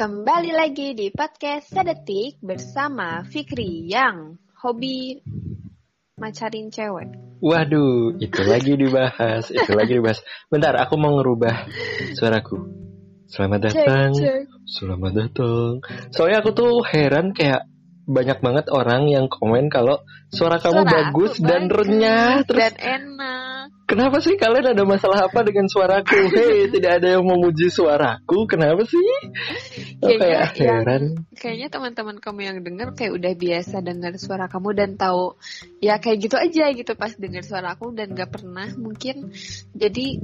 Kembali lagi di podcast Sedetik bersama Fikri yang hobi macarin cewek. Waduh, itu lagi dibahas, itu lagi dibahas. Bentar, aku mau ngerubah suaraku. Selamat datang, Cek, cek. selamat datang. Soalnya aku tuh heran kayak banyak banget orang yang komen kalau suara kamu Suara bagus dan renyah. Terus dan enak. Kenapa sih kalian ada masalah apa dengan suaraku? Hei, tidak ada yang memuji suaraku. Kenapa sih? Oh, Kayaknya kayak heran. Kayaknya teman-teman kamu yang denger kayak udah biasa dengar suara kamu dan tahu ya kayak gitu aja gitu pas dengar suara aku dan gak pernah mungkin jadi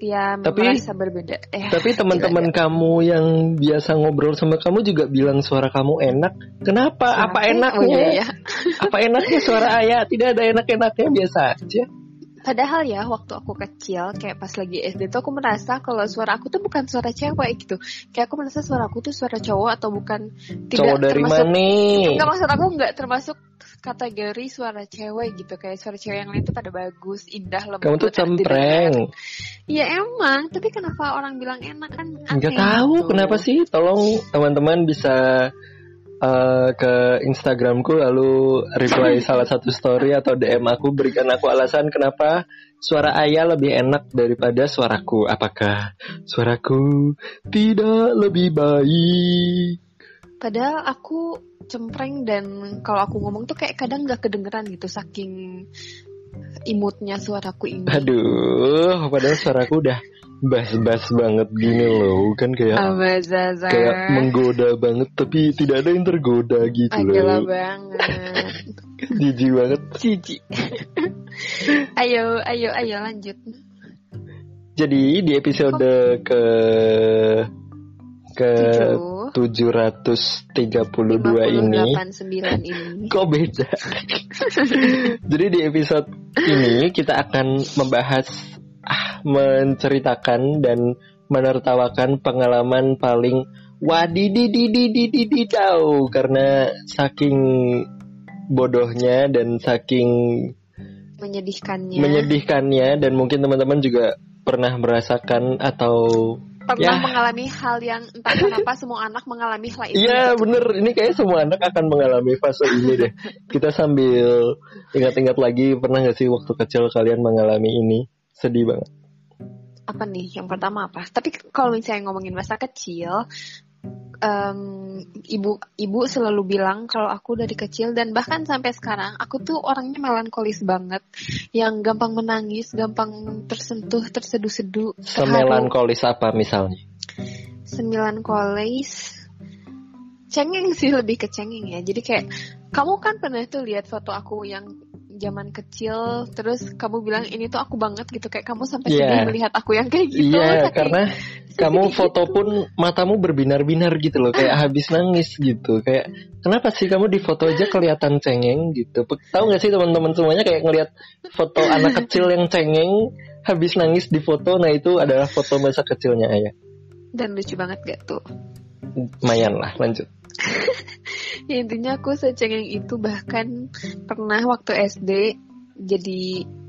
ya Tapi- merasa berbeda. Eh, Tapi teman-teman kamu yang biasa ngobrol sama kamu juga bilang suara kamu enak. Kenapa? suara Apa enaknya? Oh, iya, iya. Apa enaknya suara ayah? Tidak ada enak-enaknya biasa aja. Padahal ya waktu aku kecil kayak pas lagi SD tuh aku merasa kalau suara aku tuh bukan suara cewek gitu. Kayak aku merasa suara aku tuh suara cowok atau bukan tidak Cowok dari termasuk mana? Enggak maksud aku nggak termasuk kategori suara cewek gitu kayak suara cewek yang lain tuh pada bagus, indah, lembut. Kamu tuh cempreng. Iya emang, tapi kenapa orang bilang enak kan? Nggak aneh tahu gitu. kenapa sih. Tolong teman-teman bisa eh, ke Instagramku lalu reply salah satu story atau DM aku berikan aku alasan kenapa suara ayah lebih enak daripada suaraku. Apakah suaraku tidak lebih baik? Padahal aku cempreng dan kalau aku ngomong tuh kayak kadang nggak kedengeran gitu saking imutnya suaraku ini. Aduh, padahal suaraku udah bas-bas banget gini loh, kan kayak Apa Zaza? kayak menggoda banget tapi tidak ada yang tergoda gitu Agila loh. banget. Jijik banget. Cici. ayo, ayo, ayo lanjut. Jadi di episode ke ke Tujuh. 732 ini 58, 9 ini. kok beda. Jadi di episode ini kita akan membahas menceritakan dan menertawakan pengalaman paling wadidididididididau karena saking bodohnya dan saking Menyedihkannya. menyedihkannya dan mungkin teman-teman juga pernah merasakan atau Pernah Ya. mengalami hal yang entah kenapa semua anak mengalami hal itu. Iya bener ini kayak semua anak akan mengalami fase ini deh Kita sambil ingat-ingat lagi Pernah gak sih waktu kecil kalian mengalami ini Sedih banget Apa nih? Yang pertama apa? Tapi kalau misalnya ngomongin masa kecil, em, ibu ibu selalu bilang kalau aku dari kecil dan bahkan sampai sekarang aku tuh orangnya melankolis banget, yang gampang menangis, gampang tersentuh, terseduh-seduh. Semelankolis apa misalnya sembilan kolis cengeng sih lebih ke cengeng ya jadi kayak kamu kan pernah tuh lihat foto aku yang zaman kecil terus kamu bilang ini tuh aku banget gitu. Kayak kamu sampai Iya. sedih melihat aku yang kayak gitu. Iya saking karena kamu sedih foto gitu. pun matamu berbinar-binar gitu loh. Kayak habis nangis gitu. Kayak kenapa sih kamu di foto aja kelihatan cengeng? gitu. Tahu gak sih teman-teman semuanya kayak ngelihat foto anak kecil yang cengeng Habis nangis di foto? Nah itu adalah foto masa kecilnya ayah dan lucu banget gak tuh? Lumayan lah lanjut ya intinya aku secengeng itu bahkan pernah waktu SD jadi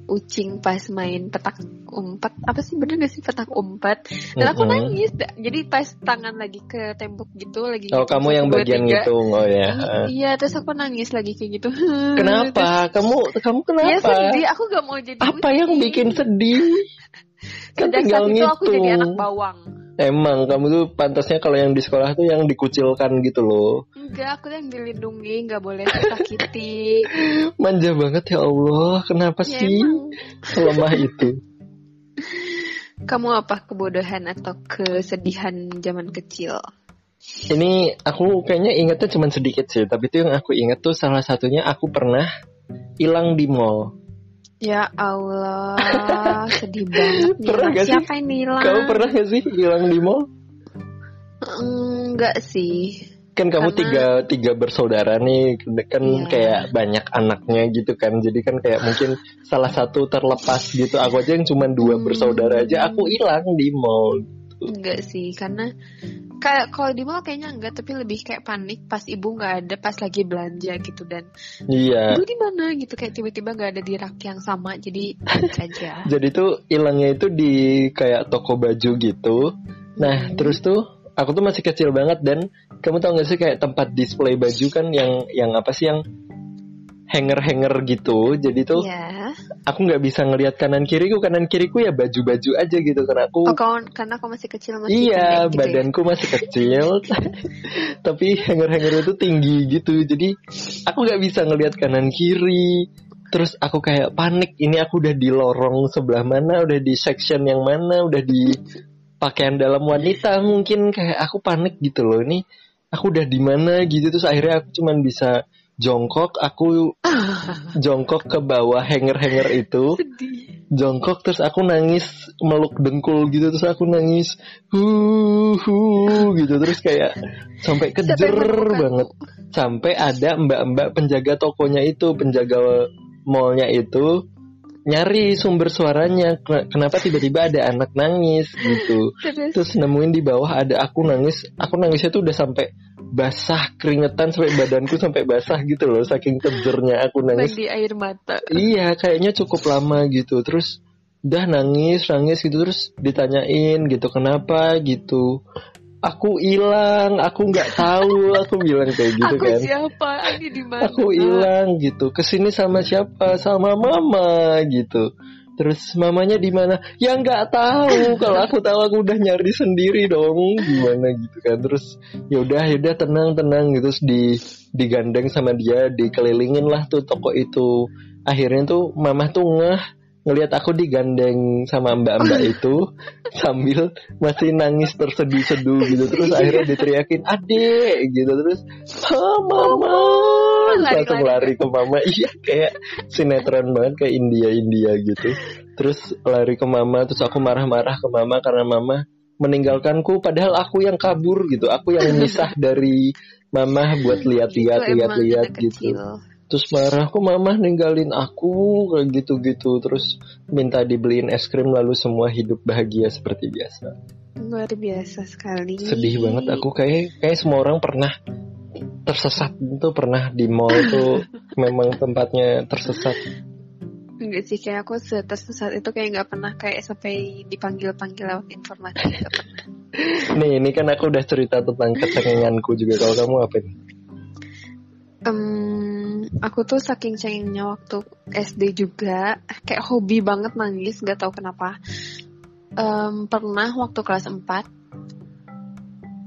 ucing pas main petak umpet apa sih bener gak sih petak umpet dan aku Mm-mm. nangis jadi pas tangan lagi ke tembok gitu lagi Oh ngitung kamu yang bagian tiga. ngitung Oh ya I- iya terus aku nangis lagi kayak gitu Kenapa? Kamu kamu Terus, ya kenapa? sedih aku gak mau jadi Apa yang ucing. bikin sedih? Kan sejak tinggal saat itu aku jadi ngitung. anak bawang Emang kamu tuh pantasnya kalau yang di sekolah tuh yang dikucilkan gitu loh. enggak aku yang dilindungi nggak boleh sakiti Manja banget ya Allah. Kenapa ya sih emang lemah itu? kamu apa kebodohan atau kesedihan zaman kecil Ini aku kayaknya ingetnya cuma sedikit sih. Tapi itu yang aku inget tuh salah satunya aku pernah hilang di mall. Ya Allah, sedih banget nih. Pernah gak sih? Siapa yang hilang? Kamu pernah gak sih hilang di mall? Enggak sih. Kan kamu Karena- tiga tiga bersaudara nih, kan Iya. kayak banyak anaknya gitu kan. Jadi kan kayak mungkin salah satu terlepas gitu. Aku aja yang cuma dua Hmm. bersaudara aja, aku hilang di mall. Enggak sih, karena kayak kalau di mall kayaknya enggak, tapi lebih kayak panik pas ibu nggak ada pas lagi belanja gitu dan Iya. ibu di mana gitu kayak tiba-tiba nggak ada di rak yang sama jadi panik aja. Jadi tuh hilangnya itu di kayak toko baju gitu. Nah, Hmm. terus tuh aku tuh masih kecil banget dan kamu tau gak sih kayak tempat display baju kan yang yang apa sih yang hanger-hanger gitu. Jadi tuh Iya. aku nggak bisa ngelihat kanan kiriku, kanan kiriku ya baju-baju aja gitu karena aku Oh, kau, karena kau masih kecil masih Iya, gitu ya? badanku masih kecil, tapi hanger-hanger itu tinggi gitu. Jadi aku nggak bisa ngelihat kanan kiri. Terus aku kayak panik. Ini aku udah di lorong sebelah mana, udah di section yang mana, udah di pakaian dalam wanita. Mungkin kayak aku panik gitu loh. Ini aku udah di mana gitu. Terus akhirnya aku cuman bisa jongkok. Aku jongkok ke bawah hanger-hanger itu. Sedih. jongkok terus aku nangis meluk dengkul gitu terus aku nangis. Hu hu gitu terus kayak sampai kejer banget. Sampai ada mbak-mbak penjaga tokonya itu penjaga mallnya itu nyari sumber suaranya. Ken- kenapa tiba-tiba ada anak nangis gitu. Terus, terus nemuin di bawah ada aku nangis. Aku nangisnya tuh udah sampai basah keringetan sampai badanku sampai basah gitu loh saking kejernya aku nangis mandi air mata. Iya, kayaknya cukup lama gitu. Terus udah nangis, nangis gitu terus ditanyain gitu kenapa gitu. Aku hilang, aku nggak tahu, aku bilang kayak gitu Aku kan. siapa? Ini di mana? Aku hilang gitu. Ke sini sama siapa? Sama mama gitu. Terus mamanya di mana? Ya nggak tahu. Kalau aku tahu aku udah nyari sendiri dong. Gimana gitu kan. Terus ya udah, ya udah tenang tenang gitu. Terus di digandeng sama dia, dikelilingin lah tuh toko itu. Akhirnya tuh mama tuh ngeh ngelihat aku digandeng sama mbak-mbak itu sambil masih nangis terseduh-seduh gitu terus akhirnya diteriakin adek gitu terus ah mama Lari-lari. langsung lari. ke mama. Iya kayak sinetron banget kayak India India gitu. Terus lari ke mama terus aku marah-marah ke mama karena mama meninggalkanku padahal aku yang kabur gitu. Aku yang misah dari mama buat lihat-lihat lihat-lihat gitu. terus marah kok mama ninggalin aku? Kayak gitu-gitu. Terus minta dibeliin es krim lalu semua hidup bahagia seperti biasa. Luar biasa sekali. sedih banget. Aku kayak kayak semua orang pernah tersesat itu pernah di mall tuh memang tempatnya tersesat Enggak sih, kayak aku tersesat itu kayak nggak pernah kayak sampai dipanggil-panggil lewat informasi. Nggak pernah. nih ini kan aku udah cerita tentang kecengenganku juga kalau kamu apa nih Em, aku tuh saking cengengnya waktu SD juga, kayak hobi banget nangis, nggak tahu kenapa. Em, pernah waktu kelas 4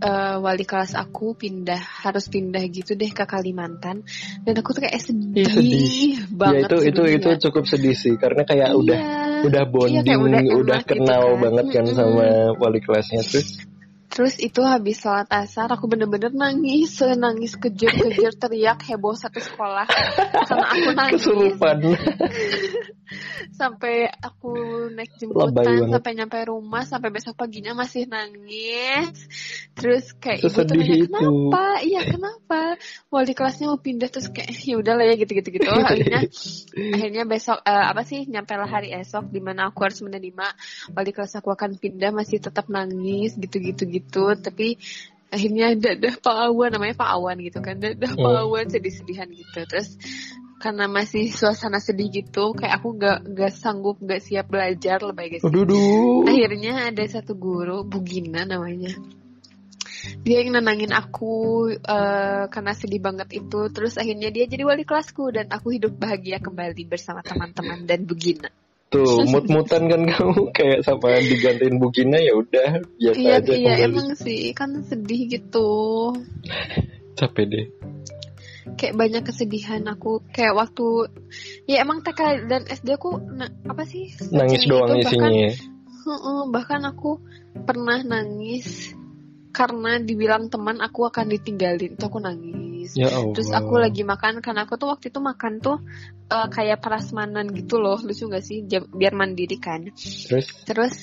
eh, wali kelas aku pindah harus pindah gitu deh ke Kalimantan dan aku tuh kayak sedih, Ih, sedih. banget ya itu itu itu cukup sedih sih karena kayak Iya. udah udah bonding kayak udah udah, gitu kenal kan. banget kan Mm-mm. sama wali kelasnya terus Terus itu habis sholat asar aku bener-bener nangis, nangis kejer-kejer teriak heboh satu sekolah karena aku nangis kesurupan sampai aku naik jemputan sampai nyampe rumah sampai besok paginya masih nangis. Terus kayak ibu tuh Sesedih nanya itu. kenapa? Iya kenapa? Wali kelasnya mau pindah terus kayak ya udahlah ya gitu-gitu gitu. Akhirnya akhirnya besok eh, apa sih nyampe lah hari esok di mana aku harus menerima wali kelas aku akan pindah masih tetap nangis gitu-gitu gitu tapi akhirnya dadah Pak Awan namanya Pak Awan gitu kan dadah Pak Hmm. Awan sedih-sedihan gitu terus karena masih suasana sedih gitu kayak aku gak gak sanggup gak siap belajar lebay guys akhirnya ada satu guru Bu Gina namanya. Dia yang nenangin aku eh, karena sedih banget itu. Terus akhirnya dia jadi wali kelasku dan aku hidup bahagia kembali bersama teman-teman dan Bu Gina Tuh, mut-mutan kan kamu? Kayak sama digantiin Bugina ya udah biasa iya aja. iya kembali. emang sih kan sedih gitu. Capek deh. Kayak banyak kesedihan aku. Kayak waktu ya emang TK dan SD aku na- apa sih? Nangis secengeng doang itu, bahkan isinya. Heeh, bahkan aku pernah nangis karena dibilang teman aku akan ditinggalin tuh aku nangis. Ya Allah. terus aku lagi makan karena aku tuh waktu itu makan tuh eh, kayak prasmanan gitu loh. Lucu gak sih? Jam- biar mandiri kan. Terus? Terus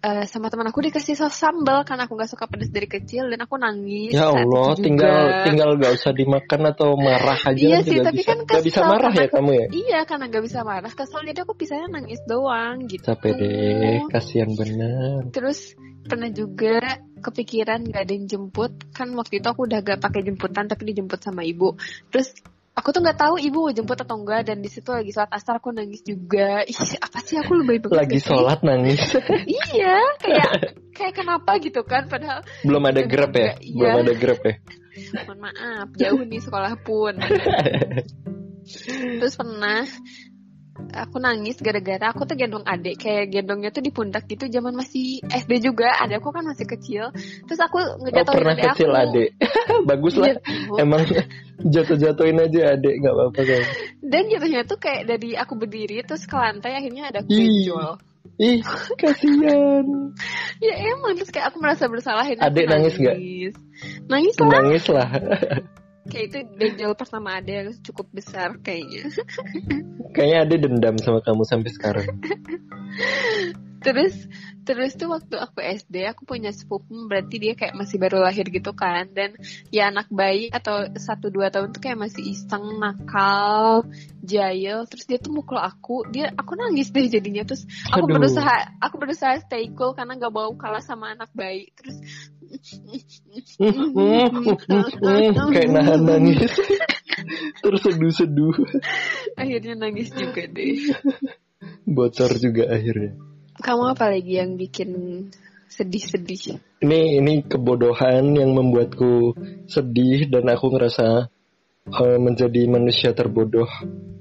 eh, sama teman aku dikasih saus sambal karena aku nggak suka pedas dari kecil dan aku nangis ya saat Allah, tinggal tinggal gak usah dimakan atau marah aja Iya sih, tapi bisa. kan Gak bisa kesel marah ya karena- kamu ya? Iya karena nggak bisa marah kesel jadi aku pisahnya nangis doang gitu. Capek deh, kasihan bener. Terus pernah juga kepikiran gak ada yang jemput kan waktu itu aku udah gak pakai jemputan tapi dijemput sama ibu. Terus aku tuh nggak tahu ibu mau jemput atau enggak dan di situ lagi sholat asar aku nangis juga. Ih apa sih aku lebih banget lagi sholat nangis. Iya kayak kayak kenapa gitu kan padahal belum ada grab ya? iya. belum ada grab ya? Mohon maaf jauh nih sekolah pun. Terus pernah aku nangis gara-gara aku tuh gendong adik. Kayak gendongnya tuh di pundak gitu zaman masih SD juga. Adekku kan masih kecil. Terus aku oh, ngejatuhin pernah adek kecil aku adik. Bagus lah. Iya, emang jatuh-jatuhin aja adik nggak apa-apa kan dan jatuhnya tuh kayak dari aku berdiri terus ke lantai akhirnya ada benjol. Ih kasihan. Ya emang. Terus kayak aku merasa bersalah aku nangis nggak? nangis lah. Nangis lah kayak itu benjol pertama ada yang cukup besar kayaknya. Kayaknya adik dendam sama kamu sampai sekarang terus terus tuh waktu aku SD aku punya sepupu berarti dia kayak masih baru lahir gitu kan. Dan ya anak bayi atau satu dua tahun tuh kayak masih iseng nakal jahil. Terus dia tuh mukul aku. Dia aku nangis deh jadinya. Terus aku Aduh. berusaha aku berusaha stay cool karena nggak mau kalah sama anak bayi. Terus kayak nahan nangis. Terus seduh-seduh. Akhirnya nangis juga deh. Bocor juga akhirnya kamu apa lagi yang bikin sedih-sedih? Ini ini kebodohan yang membuatku sedih dan aku ngerasa eh, menjadi manusia terbodoh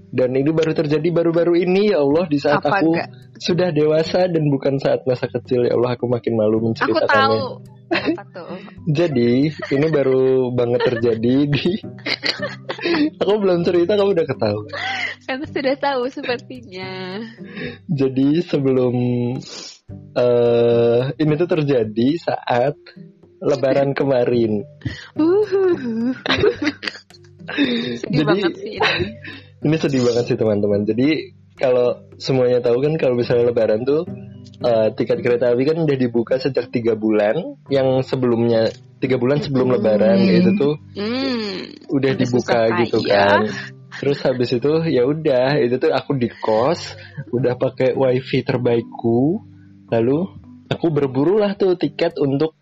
dan ini baru terjadi baru-baru ini ya Allah di saat Apa aku enggak? sudah dewasa dan bukan saat masa kecil ya Allah aku makin malu aku tahu menceritakannya apa tuh jadi ini baru banget terjadi di aku belum cerita kamu udah ketahui karena sudah tahu sepertinya Jadi sebelum eh ini tuh terjadi saat Lebaran kemarin. Uhuh. sedih Jadi- banget sih ini. Ini sedih banget sih teman-teman. Jadi kalau semuanya tahu kan kalau misalnya Lebaran tuh eh, tiket kereta api kan udah dibuka sejak tiga bulan. Yang sebelumnya tiga bulan sebelum Lebaran Hmm. itu tuh Hmm. udah Udah dibuka gitu kan. Terus habis itu ya udah itu tuh aku di kos udah pakai wifi terbaikku. Lalu aku berburu lah tuh tiket untuk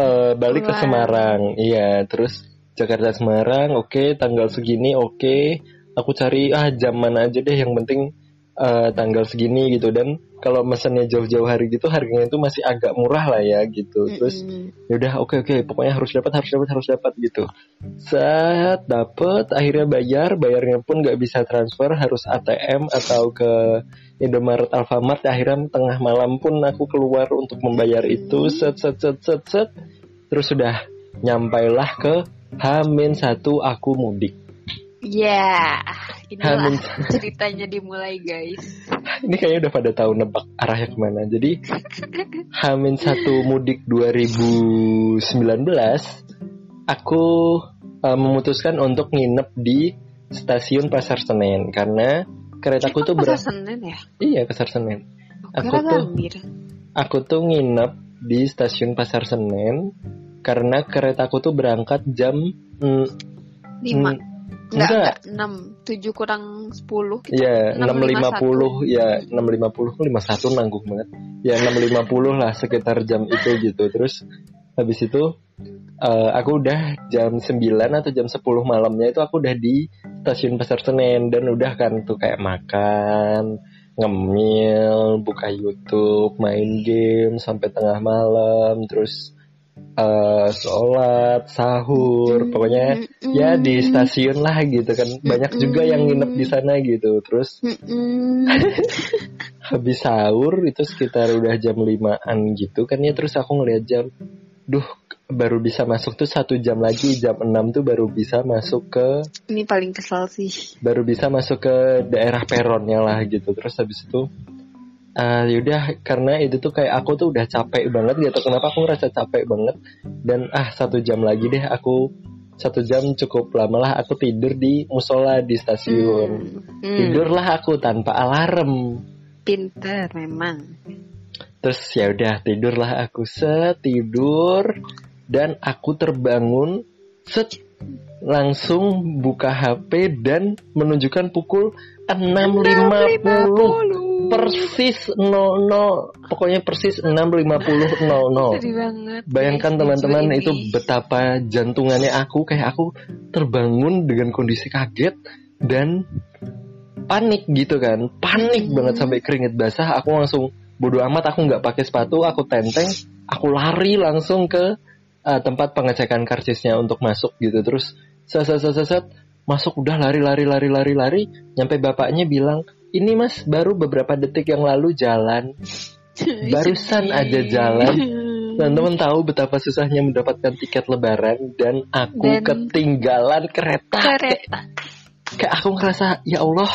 eh, balik ke. Semarang. Iya, terus Jakarta Semarang, oke, tanggal segini, oke. Aku cari ah jam mana aja deh yang penting eh, tanggal segini gitu. Dan kalau mesennya jauh-jauh hari gitu harganya itu masih agak murah lah ya gitu. Terus Mm-mm. ya udah oke oke pokoknya harus dapat harus dapat harus dapat gitu. Saat dapat akhirnya bayar bayarnya pun nggak bisa transfer harus ATM atau ke Indomaret Alfamart. Akhirnya tengah malam pun aku keluar untuk membayar itu. Set set set set set. Terus sudah nyampailah ke Hamin satu aku mudik Ya, inilah Hamin ceritanya dimulai guys. ini kayaknya udah pada tahu nebak arahnya ke mana. Jadi Hamin satu mudik 2019, aku uh, memutuskan untuk nginep di stasiun Pasar Senen karena keretaku tuh Pasar Senen ya? iya Pasar Senen. Aku Kira tuh Gambir. aku tuh nginep di stasiun Pasar Senen karena keretaku tuh berangkat jam mm, Lima. mm, Enggak, enggak. enggak. Enam. Tujuh kurang sepuluh. gitu. Ya, 6.51. 650 ya 650 51 nanggung banget. Ya 650 lah sekitar jam itu gitu. Terus habis itu eh, aku udah jam 9 atau jam 10 malamnya itu aku udah di stasiun Pasar Senen dan udah kan tuh kayak makan, ngemil, buka YouTube, main game sampai tengah malam, terus eh, sholat, sahur, pokoknya ya di stasiun lah gitu kan. Banyak juga yang nginep di sana gitu terus habis sahur itu sekitar udah jam limaan gitu kan ya terus aku ngeliat jam duh baru bisa masuk tuh satu jam lagi jam 6 tuh baru bisa masuk ke Ini paling kesel sih. baru bisa masuk ke daerah peronnya lah gitu. Terus habis itu ah yaudah karena itu tuh kayak aku tuh udah capek banget gitu kenapa aku ngerasa capek banget dan ah satu jam lagi deh aku satu jam cukup lama lah aku tidur di musola di stasiun Hmm. tidurlah aku tanpa alarm Pinter memang. terus ya udah tidurlah aku setidur dan aku terbangun set langsung buka HP dan menunjukkan pukul 6.50 6.50. persis 00 pokoknya persis 6.50 00 Sedih banget. Bayangkan guys, teman-teman itu betapa jantungannya aku. Kayak aku terbangun dengan kondisi kaget dan panik gitu kan. Panik Hmm. banget sampai keringet basah. Aku langsung bodo amat aku nggak pakai sepatu aku tenteng. Aku lari langsung ke uh, tempat pengecekan karcisnya untuk masuk gitu. Terus set set set set, set, masuk udah lari lari lari lari lari. Nyampe bapaknya bilang ini mas baru beberapa detik yang lalu jalan barusan aja jalan. Teman-teman tahu betapa susahnya mendapatkan tiket lebaran dan aku Dan- ketinggalan kereta. Kereta. kayak aku ngerasa ya Allah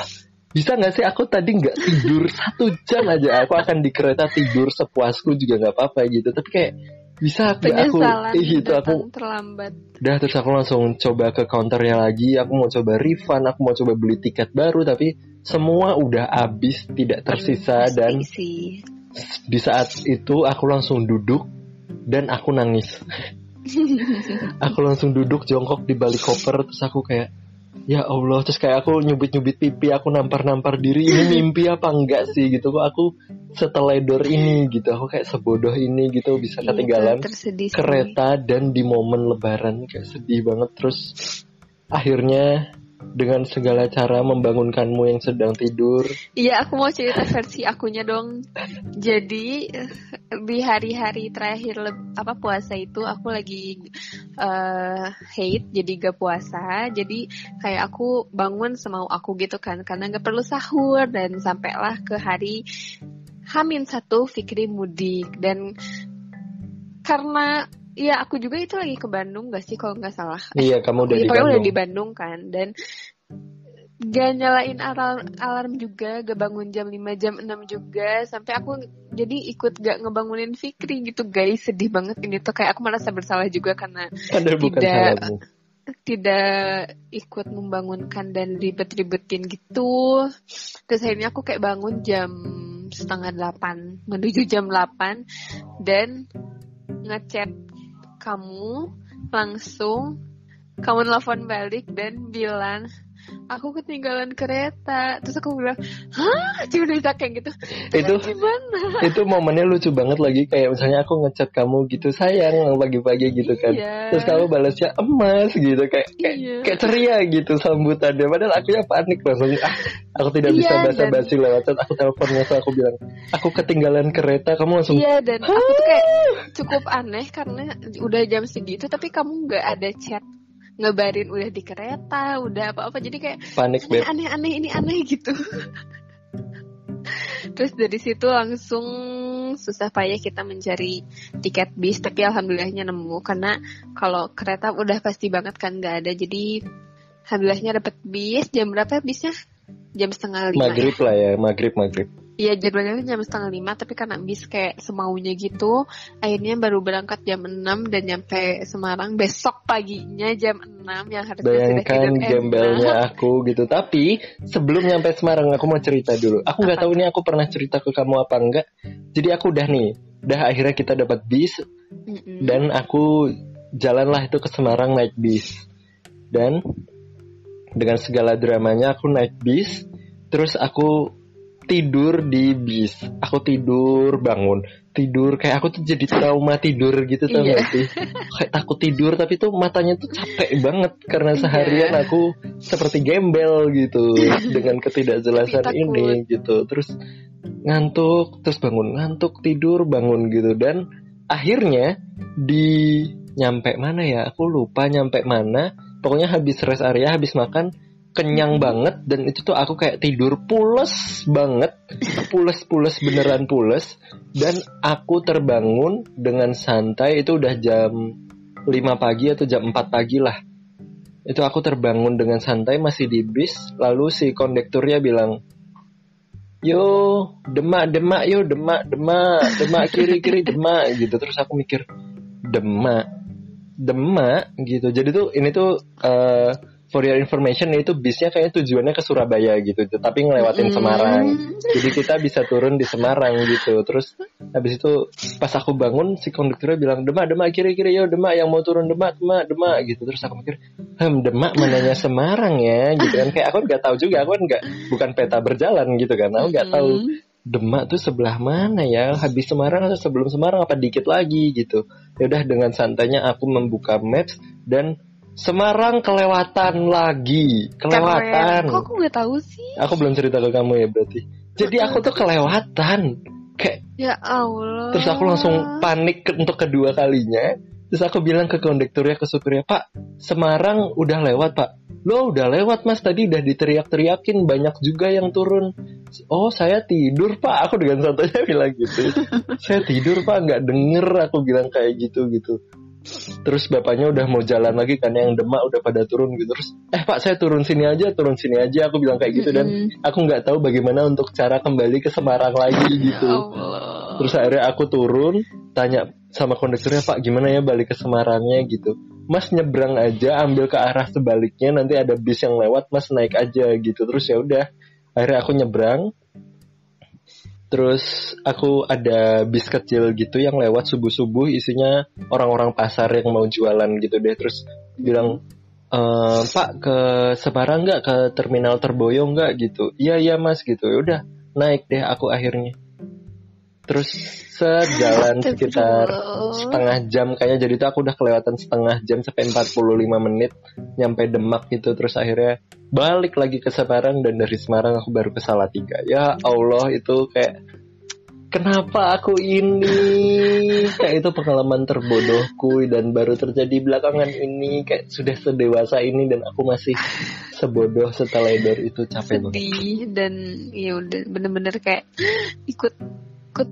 bisa nggak sih aku tadi nggak tidur satu jam aja aku akan di kereta tidur sepuasku juga nggak apa-apa gitu tapi kayak bisa nggak aku eh, gitu aku terlambat. udah terus aku langsung coba ke counternya lagi aku mau coba refund aku mau coba beli tiket baru tapi semua udah habis tidak tersisa Pasti dan sih. di saat itu aku langsung duduk dan aku nangis. aku langsung duduk jongkok di balik koper terus aku kayak ya Allah terus kayak aku nyubit-nyubit pipi aku nampar-nampar diri ini mimpi apa enggak sih gitu. Kok aku seteledor ini gitu. Aku kayak sebodoh ini gitu bisa Iya, ketinggalan kereta dan di momen lebaran kayak sedih banget. Terus akhirnya dengan segala cara membangunkanmu yang sedang tidur Iya, aku mau cerita versi akunya dong. Jadi di hari-hari terakhir apa puasa itu aku lagi eh hate jadi gak puasa. Jadi kayak aku bangun semau aku gitu kan karena gak perlu sahur dan sampailah ke hari Hamin satu Fikri mudik dan karena ya aku juga itu lagi ke Bandung gak sih kalau nggak salah? Iya kamu udah Iya, di pokoknya udah Bandung. di Bandung kan dan gak nyalain alarm alarm juga gak bangun jam 5 jam 6 juga sampai aku jadi ikut gak ngebangunin Fikri gitu guys. Sedih banget ini tuh kayak aku merasa bersalah juga karena padahal bukan Tidak. tidak ikut membangunkan dan ribet-ribetin gitu. Terus akhirnya aku kayak bangun jam setengah delapan menuju jam 8 dan ngechat kamu langsung kamu nelfon balik dan bilang aku ketinggalan kereta. Terus aku bilang hah? Cuma bisa kayak gitu. Itu gimana? itu momennya lucu banget lagi. Kayak misalnya aku ngechat kamu gitu sayang pagi-pagi gitu kan. Iya. terus kamu balasnya emas gitu. Kayak kayak, Iya. kayak ceria gitu sambutannya. Padahal aku ya panik langsung ah aku tidak Iya, bisa dan- basa-basi lewat. Chat aku teleponnya so aku bilang aku ketinggalan kereta. Kamu langsung Iya dan aku tuh kayak cukup aneh karena udah jam segitu tapi kamu nggak ada chat ngebarin udah di kereta udah apa-apa. Jadi kayak panik ini aneh-aneh ini aneh gitu. Terus dari situ langsung susah payah kita mencari tiket bis. Tapi alhamdulillahnya nemu karena kalau kereta udah pasti banget kan nggak ada. Jadi alhamdulillahnya dapet bis. Jam berapa bisnya? Jam setengah lima ya? maghrib lah ya maghrib maghrib Iya jadwalnya jam setengah lima tapi karena bis kayak semaunya gitu akhirnya baru berangkat jam 6 dan nyampe Semarang besok paginya jam 6 yang harusnya Bayangkan gembelnya aku gitu. Tapi sebelum nyampe Semarang aku mau cerita dulu. Aku nggak tahu ini aku pernah cerita ke kamu apa enggak. Jadi aku udah nih, udah akhirnya kita dapat bis Mm-mm. dan aku jalanlah itu ke Semarang naik bis. Dan dengan segala dramanya aku naik bis, terus aku tidur di bis. Aku tidur bangun, tidur kayak aku tuh jadi trauma tidur gitu tau Iya. gak sih? Kayak takut tidur tapi tuh matanya tuh capek banget karena Iya. seharian aku seperti gembel gitu dengan ketidakjelasan ini gitu. Terus ngantuk, terus bangun, ngantuk, tidur, bangun gitu dan akhirnya di nyampe mana ya? Aku lupa nyampe mana. Pokoknya habis rest area, habis makan kenyang banget dan itu tuh aku kayak tidur pules banget. Pules pules beneran pules. Dan aku terbangun dengan santai itu udah jam 5 pagi atau jam 4 pagi lah. Itu aku terbangun dengan santai masih di bis. Lalu si kondekturnya bilang yo demak demak yo demak demak demak kiri kiri demak gitu. Terus aku mikir demak demak gitu. Jadi tuh ini tuh eh, for your information itu bisnya kayaknya tujuannya ke Surabaya gitu tapi ngelewatin Mm. Semarang jadi kita bisa turun di Semarang gitu terus habis itu pas aku bangun si konduktornya bilang demak demak kiri kiri yo demak yang mau turun demak demak demak gitu terus aku mikir hmm demak mananya Semarang ya gitu kan kayak aku nggak tahu juga aku kan nggak bukan peta berjalan gitu kan aku nggak tahu Mm. Demak tuh sebelah mana ya? Habis Semarang atau sebelum Semarang apa dikit lagi gitu. Ya udah dengan santainya aku membuka maps dan Semarang kelewatan lagi, kelewatan. Keren. Kok aku nggak tahu sih? Aku belum cerita ke kamu ya berarti. Jadi aku tuh kelewatan. Kayak Ya Allah. terus aku langsung panik ke- untuk kedua kalinya. Terus aku bilang ke kondekturnya, ke supirnya, Pak, Semarang udah lewat, Pak. Lo udah lewat, Mas. Tadi udah diteriak-teriakin, banyak juga yang turun. Oh, saya tidur, Pak. Aku dengan santainya bilang gitu. saya tidur, Pak. Nggak denger aku bilang kayak gitu, gitu. Terus bapaknya udah mau jalan lagi kan yang demak udah pada turun gitu terus eh pak saya turun sini aja turun sini aja aku bilang kayak gitu dan Mm-mm. aku nggak tahu bagaimana untuk cara kembali ke Semarang lagi Ya gitu Allah. Terus akhirnya aku turun, tanya sama kondekturnya, Pak gimana ya balik ke Semarangnya gitu. Mas nyebrang aja, ambil ke arah sebaliknya, nanti ada bis yang lewat, Mas naik aja gitu. Terus ya udah, akhirnya aku nyebrang. Terus aku ada bis kecil gitu yang lewat subuh-subuh, isinya orang-orang pasar yang mau jualan gitu deh. Terus bilang, "E, Pak ke Semarang nggak ke terminal Terboyo nggak gitu? Iya iya Mas gitu. Ya udah naik deh aku akhirnya. Terus sejalan sekitar setengah jam kayaknya jadi tuh aku udah kelewatan setengah jam sampai 45 menit nyampe Demak gitu. Terus akhirnya balik lagi ke Semarang dan dari Semarang aku baru ke Salatiga. Ya Allah itu kayak kenapa aku ini? Kayak itu pengalaman terbodohku dan baru terjadi belakangan ini. Kayak sudah sedewasa ini dan aku masih sebodoh seteledor itu. Capek banget. Sedih dan ya udah bener-bener kayak ikut ikut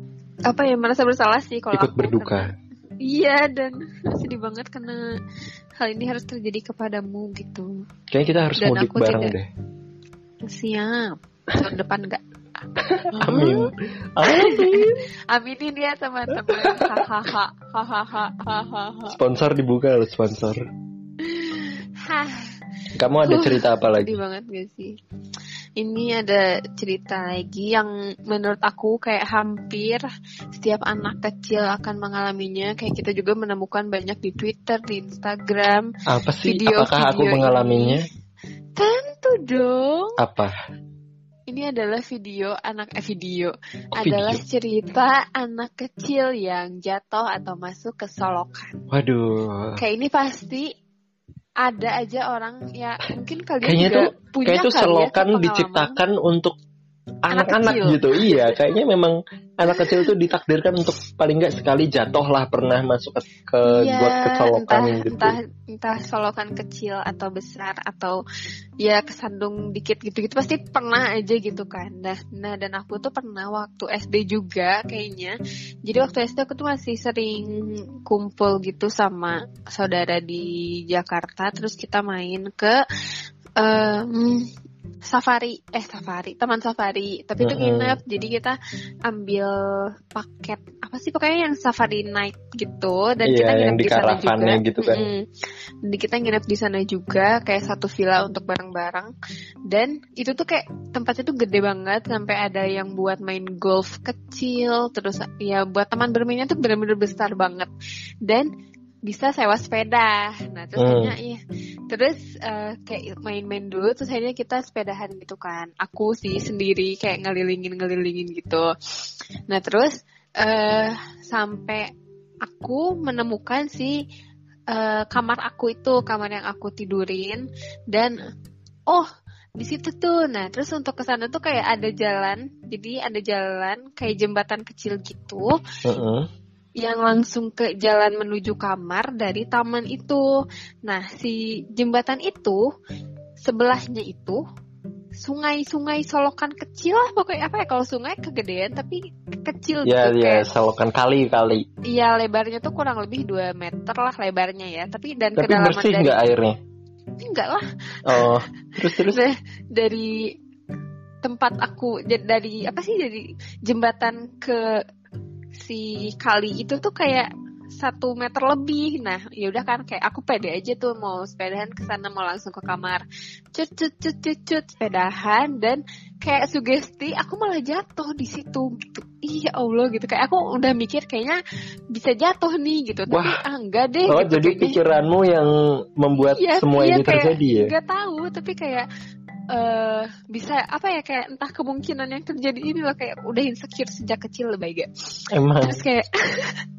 apa ya merasa bersalah sih kalau ikut aku berduka. karena- iya dan sedih banget karena hal ini harus terjadi kepadamu gitu. Kayaknya kita harus Dan mudik aku bareng tidak- deh. Siap. Tahun depan enggak. Amin. Amin. Aminin ya teman-teman. Hahaha. Hahaha. Hahaha. Sponsor dibuka loh sponsor. Hah, kamu ada cerita apa lagi? sedih banget gak sih? Ini ada cerita lagi yang menurut aku kayak hampir setiap anak kecil akan mengalaminya. Kayak kita juga menemukan banyak di Twitter di Instagram apa sih? Video- apakah aku mengalaminya? Tentu dong. Apa? Ini adalah video anak eh video. Oh, adalah video. cerita anak kecil yang jatuh atau masuk ke solokan waduh. Kayak ini pasti ada aja orang ya mungkin kalian kayaknya juga tuh punya kayak itu ya selokan diciptakan untuk anak-anak gitu iya kayaknya memang anak kecil tuh ditakdirkan untuk paling nggak sekali jatuh lah pernah masuk ke, ke Iya, got kesolokan entah, gitu. entah entah solokan kecil atau besar atau ya kesandung dikit gitu-gitu. Pasti pernah aja gitu kan. Nah, nah dan aku tuh pernah waktu SD juga kayaknya. Jadi waktu SD aku tuh masih sering kumpul gitu sama saudara di Jakarta. Terus kita main ke em, safari. Eh safari. Teman safari. Tapi itu nginep. Jadi kita ambil paket. Apa sih pokoknya yang safari night gitu. Dan Iya, kita yang nginep di di sana juga. Gitu kan. Mm-mm. Jadi kita nginep di sana juga. Kayak satu villa untuk bareng-bareng. Dan itu tuh kayak tempatnya tuh gede banget. Sampai ada yang buat main golf kecil. Terus ya buat teman bermainnya tuh bener-bener besar banget. Dan bisa sewa sepeda. Nah terus Hmm. akhirnya, iya. terus eh, kayak main-main dulu terus akhirnya kita sepedahan gitu kan. Aku sih sendiri kayak ngelilingin ngelilingin gitu. Nah terus eh sampai aku menemukan si eh, kamar aku itu kamar yang aku tidurin dan oh di situ tuh nah terus untuk ke sana tuh kayak ada jalan jadi ada jalan kayak jembatan kecil gitu Heeh. Yang langsung ke jalan menuju kamar dari taman itu. Nah, si jembatan itu sebelahnya itu sungai-sungai solokan kecil lah pokoknya apa ya kalau sungai kegedean tapi kecil ya gitu ya kayak selokan kali kali. Iya lebarnya tuh kurang lebih 2 meter lah lebarnya ya tapi dan tapi kedalaman bersih dari nggak airnya? Enggak lah. Oh terus terus? Nah, dari tempat aku dari apa sih dari jembatan ke si kali itu tuh kayak satu meter lebih. Nah ya udah kan kayak aku pede aja tuh mau sepedahan ke sana mau langsung ke kamar. Cut cut cut cut cut sepedahan. Dan kayak sugesti aku malah jatuh di situ. Gitu iya allah gitu. Kayak aku udah mikir kayaknya bisa jatuh nih gitu. Tapi Wah. ah enggak deh oh gitu. jadi kayaknya pikiranmu yang membuat Iya, semua iya, ini kayak terjadi ya? nggak tahu. Tapi kayak eh bisa apa ya kayak entah kemungkinan yang terjadi ini loh kayak udah insecure sejak kecil lebih gak Emang. terus kayak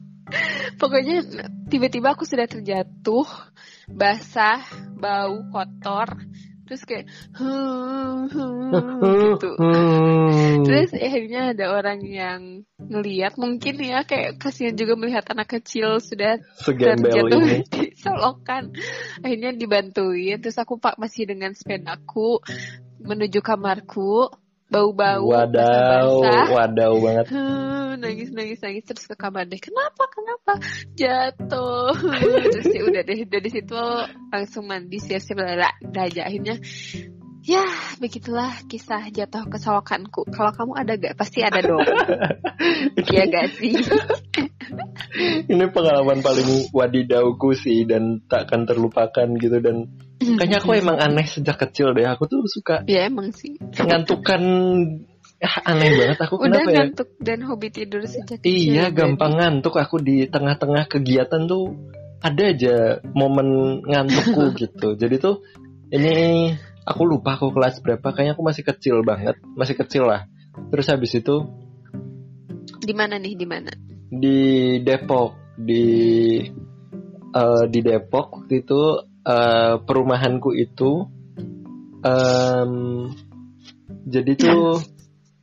pokoknya tiba-tiba aku sudah terjatuh basah bau kotor terus kayak hmm, hmm, gitu Hmm. terus akhirnya ada orang yang ngeliat mungkin ya kayak kasihan juga melihat anak kecil sudah Segembel terjatuh ini. di solokan akhirnya dibantuin terus aku pak masih dengan sepedaku menuju kamarku bau-bau Wadaw, basah-basah. wadaw banget. Hmm, nangis nangis nangis terus ke kamar deh kenapa kenapa? Jatuh. Terus ya udah deh dari situ langsung mandi siap-siap aja akhirnya ya begitulah kisah jatuh ke solokanku kalau kamu ada gak pasti ada dong. Iya gak sih? Ini pengalaman paling wadidauku sih dan tak akan terlupakan gitu dan kayaknya aku emang aneh sejak kecil deh. Aku tuh suka ya emang sih. ngantukan ah, aneh banget. Aku udah kenapa ya? ngantuk dan hobi tidur sejak kecil Iya, jadi- gampang ngantuk. Aku di tengah-tengah kegiatan tuh ada aja momen ngantukku gitu. Jadi tuh ini aku lupa aku kelas berapa, kayaknya aku masih kecil banget, masih kecil lah. Terus habis itu di mana nih? Di mana? di Depok. Di eh, di Depok waktu itu eh, perumahanku itu em, jadi tuh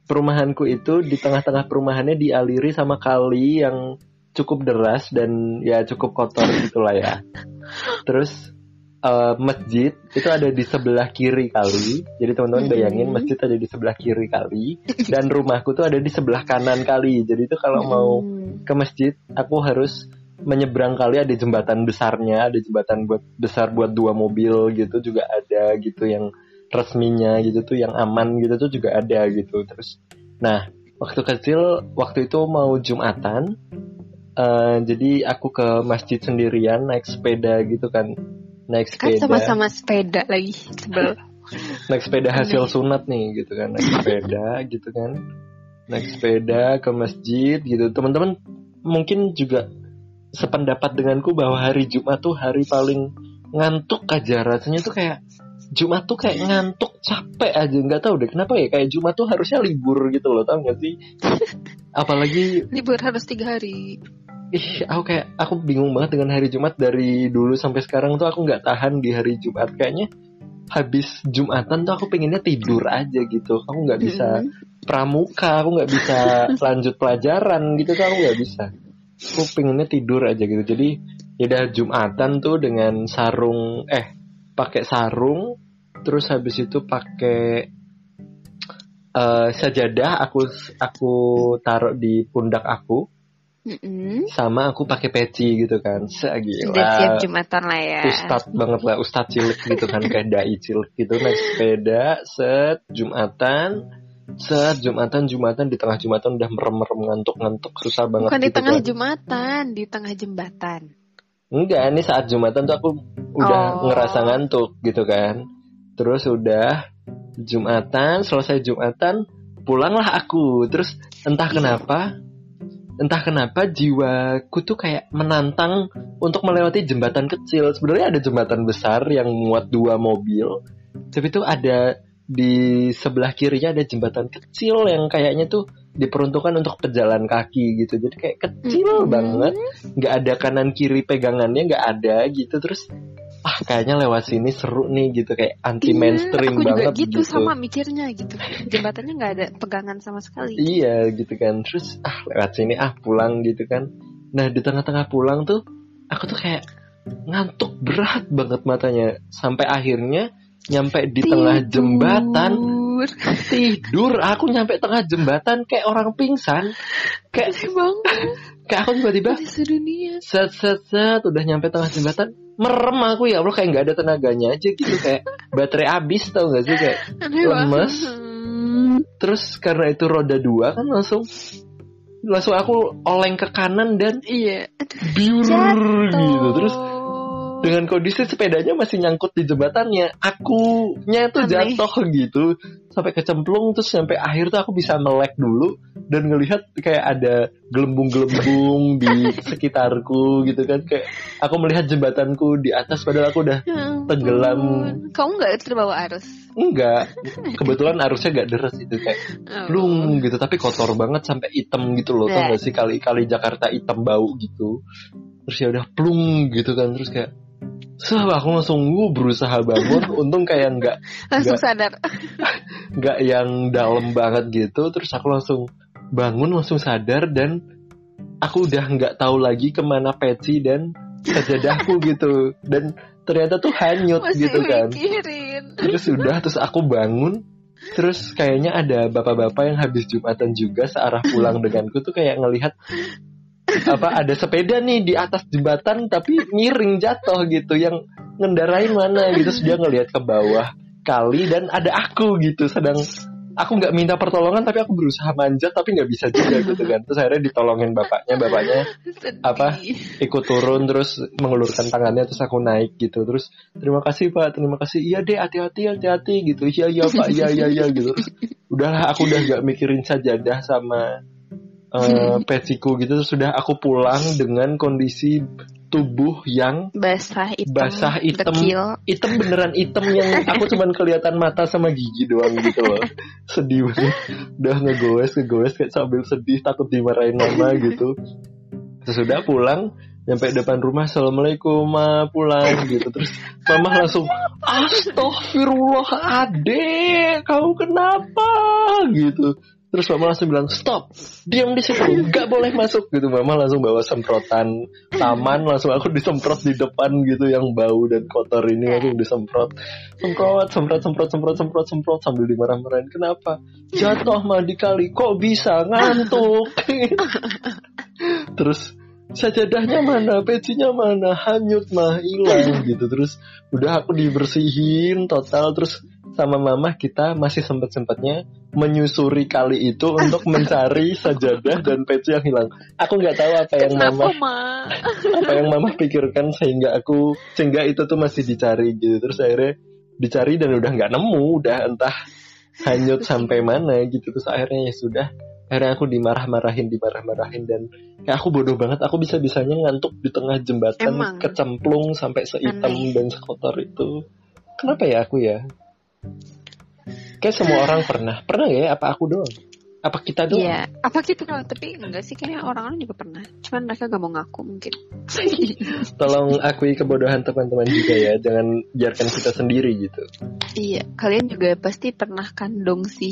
perumahanku itu di tengah-tengah perumahannya dialiri sama kali yang cukup deras dan ya cukup kotor gitulah ya. Terus eh, masjid itu ada di sebelah kiri kali. Jadi teman-teman bayangin Mhm. masjid ada di sebelah kiri kali dan rumahku tuh ada di sebelah kanan kali. Jadi itu kalau mau Hmm. ke masjid aku harus menyeberang kali ada jembatan besarnya ada jembatan buat besar buat dua mobil gitu juga ada gitu yang resminya gitu tuh yang aman gitu tuh juga ada gitu. Terus nah waktu kecil waktu itu mau jumatan eh, jadi aku ke masjid sendirian naik sepeda gitu kan. Naik kan sepeda. sama-sama sepeda lagi sebel. Naik sepeda hasil sunat nih gitu kan naik sepeda gitu kan. Naik sepeda ke masjid gitu. Teman-teman mungkin juga sependapat denganku bahwa hari Jumat tuh hari paling ngantuk aja. Rasanya tuh kayak Jumat tuh kayak ngantuk capek aja. Nggak tahu deh kenapa ya? Kayak Jumat tuh harusnya libur gitu loh tau gak sih? Apalagi libur harus tiga hari. Ih aku kayak aku bingung banget dengan hari Jumat dari dulu sampai sekarang tuh aku nggak tahan di hari Jumat. Kayaknya habis Jumatan tuh aku pengennya tidur aja gitu. Aku nggak bisa Mm-mm. pramuka aku nggak bisa lanjut pelajaran gitu tuh aku nggak bisa aku pengennya tidur aja gitu. Jadi ya udah Jumatan tuh dengan sarung eh pakai sarung terus habis itu pakai eh, sajadah aku aku taruh di pundak aku. Mm-mm. sama aku pakai peci gitu kan. Segila Udah siap jumatan lah ya. ustad banget lah. Ustad cilik gitu kan. Kayak dai cilik gitu. Naik sepeda set jumatan set jumatan jumatan di tengah jumatan udah merem merem ngantuk ngantuk susah banget Bukan di gitu tengah kan. jumatan, di tengah jembatan. enggak ini saat jumatan tuh aku udah Oh. ngerasa ngantuk gitu kan terus udah jumatan selesai jumatan pulanglah aku terus entah kenapa entah kenapa jiwaku tuh kayak menantang untuk melewati jembatan kecil sebenarnya ada jembatan besar yang muat dua mobil tapi tuh ada di sebelah kirinya ada jembatan kecil yang kayaknya tuh diperuntukkan untuk pejalan kaki gitu. Jadi kayak kecil Mm-mm. banget. Nggak ada kanan kiri pegangannya nggak ada gitu. Terus ah kayaknya lewat sini seru nih gitu. Kayak anti mainstream Iya, aku banget juga gitu, sama mikirnya gitu. Jembatannya nggak ada pegangan sama sekali. iya gitu kan. Terus ah lewat sini ah pulang gitu kan. Nah di tengah-tengah pulang tuh aku tuh kayak ngantuk berat banget matanya. Sampai akhirnya nyampe di tengah Tidur. jembatan tidur aku nyampe tengah jembatan kayak orang pingsan kayak banget. kayak aku tiba-tiba sedunia. set set set udah nyampe tengah jembatan merem aku ya Allah kayak nggak ada tenaganya aja gitu kayak baterai habis tau gak sih kayak Aneh Lemes. Hmm. terus karena itu roda dua kan langsung langsung aku oleng ke kanan dan Iya. Biur jatuh. gitu terus dengan kondisi sepedanya masih nyangkut di jembatannya. Akunya tuh jatuh gitu sampai kecemplung terus sampai akhir tuh aku bisa melek dulu dan ngelihat kayak ada gelembung-gelembung di sekitarku gitu kan. Kayak aku melihat jembatanku di atas padahal aku udah ya tenggelam. Kamu nggak terbawa arus? Enggak. Kebetulan arusnya gak deras itu kayak oh. gitu tapi kotor banget sampai hitam gitu loh yeah. tau nah. gak sih? Kali-kali Jakarta hitam bau gitu. Terus ya udah plung gitu kan terus kayak susah aku langsung gue berusaha bangun, untung kayak nggak langsung gak, sadar, nggak yang dalam banget gitu. Terus aku langsung bangun, langsung sadar dan aku udah nggak tahu lagi ke mana peci dan sajadahku gitu. Dan ternyata tuh hanyut Masih gitu kan. Terus udah, terus aku bangun, terus kayaknya ada bapak-bapak yang habis jumatan juga searah pulang denganku tuh kayak ngelihat apa ada sepeda nih di atas jembatan tapi miring jatuh gitu. Yang ngendarai mana gitu. Dia ngelihat ke bawah kali dan ada aku gitu. Sedang aku nggak minta pertolongan tapi aku berusaha manjat tapi nggak bisa juga gitu kan. Terus akhirnya ditolongin bapaknya. Bapaknya Sedih. apa ikut turun terus mengulurkan tangannya terus aku naik gitu. Terus terima kasih pak. Terima kasih. Iya deh hati-hati hati-hati. Gitu. Iya iya pak. Iya iya iya. Gitu. Udahlah aku udah nggak mikirin saja dah sama Eh, uh, peciku gitu sudah aku pulang dengan kondisi tubuh yang basah hitam basah hitam hitam beneran hitam yang aku cuman kelihatan mata sama gigi doang gitu loh. Sedih banget. Udah ngegoes ngegoes kayak sambil sedih takut dimarahin mama gitu. Sesudah pulang nyampe depan rumah assalamualaikum ma pulang gitu. Terus mama langsung astaghfirullah ade kau kenapa? gitu terus mama langsung bilang stop diam di situ nggak boleh masuk. Gitu mama langsung bawa semprotan taman langsung aku disemprot di depan gitu yang bau dan kotor ini aku iya. disemprot. Semprot semprot semprot semprot semprot semprot sambil dimarah-marahin kenapa? Jatuh mandi kali kok bisa ngantuk? Terus sajadahnya mana? Pecinya mana? Hanyut mah hilang gitu. Terus udah aku dibersihin total. Terus sama mama kita masih sempat sempatnya menyusuri kali itu untuk mencari sajadah dan peci yang hilang. Aku nggak tahu apa yang Kenapa, mama ma? apa yang mama pikirkan sehingga aku sehingga itu tuh masih dicari gitu. Terus akhirnya dicari dan udah nggak nemu. Udah entah hanyut sampai mana gitu. Terus akhirnya ya sudah akhirnya aku dimarah-marahin dimarah-marahin dan kayak aku bodoh banget. Aku bisa bisanya ngantuk di tengah jembatan Emang. kecemplung sampai sehitam Aneh. dan sekotor itu. Kenapa ya aku ya? Kayak semua orang pernah. Pernah ya? Apa aku doang? Apa kita doang? Iya, apa kita doang? Tapi enggak sih kayaknya orang-orang juga pernah. Cuman mereka gak mau ngaku mungkin. Tolong akui kebodohan teman-teman juga ya. Jangan biarkan kita sendiri gitu. Iya. Kalian juga pasti pernah kandung sih.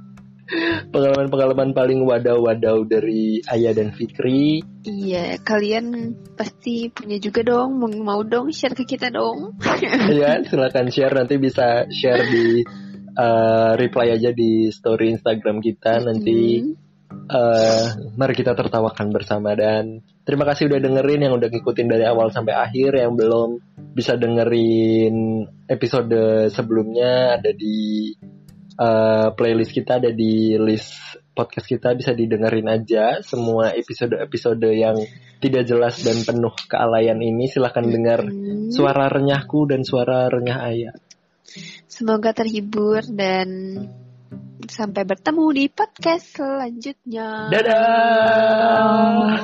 Pengalaman-pengalaman paling wadaw-wadaw dari Ayah dan Fikri. Iya, kalian pasti punya juga dong. Mau dong share ke kita dong. Iya, kan? silahkan share. Nanti bisa share di uh, reply aja di story Instagram kita. Nanti uh, mari kita tertawakan bersama dan terima kasih udah dengerin yang udah ngikutin dari awal sampai akhir yang belum bisa dengerin episode sebelumnya ada di uh, playlist kita ada di list podcast kita bisa didengerin aja semua episode-episode yang tidak jelas dan penuh kealayan ini silahkan dengar Hmm. suara renyahku dan suara renyah ayah Semoga terhibur dan sampai bertemu di podcast selanjutnya. dadah.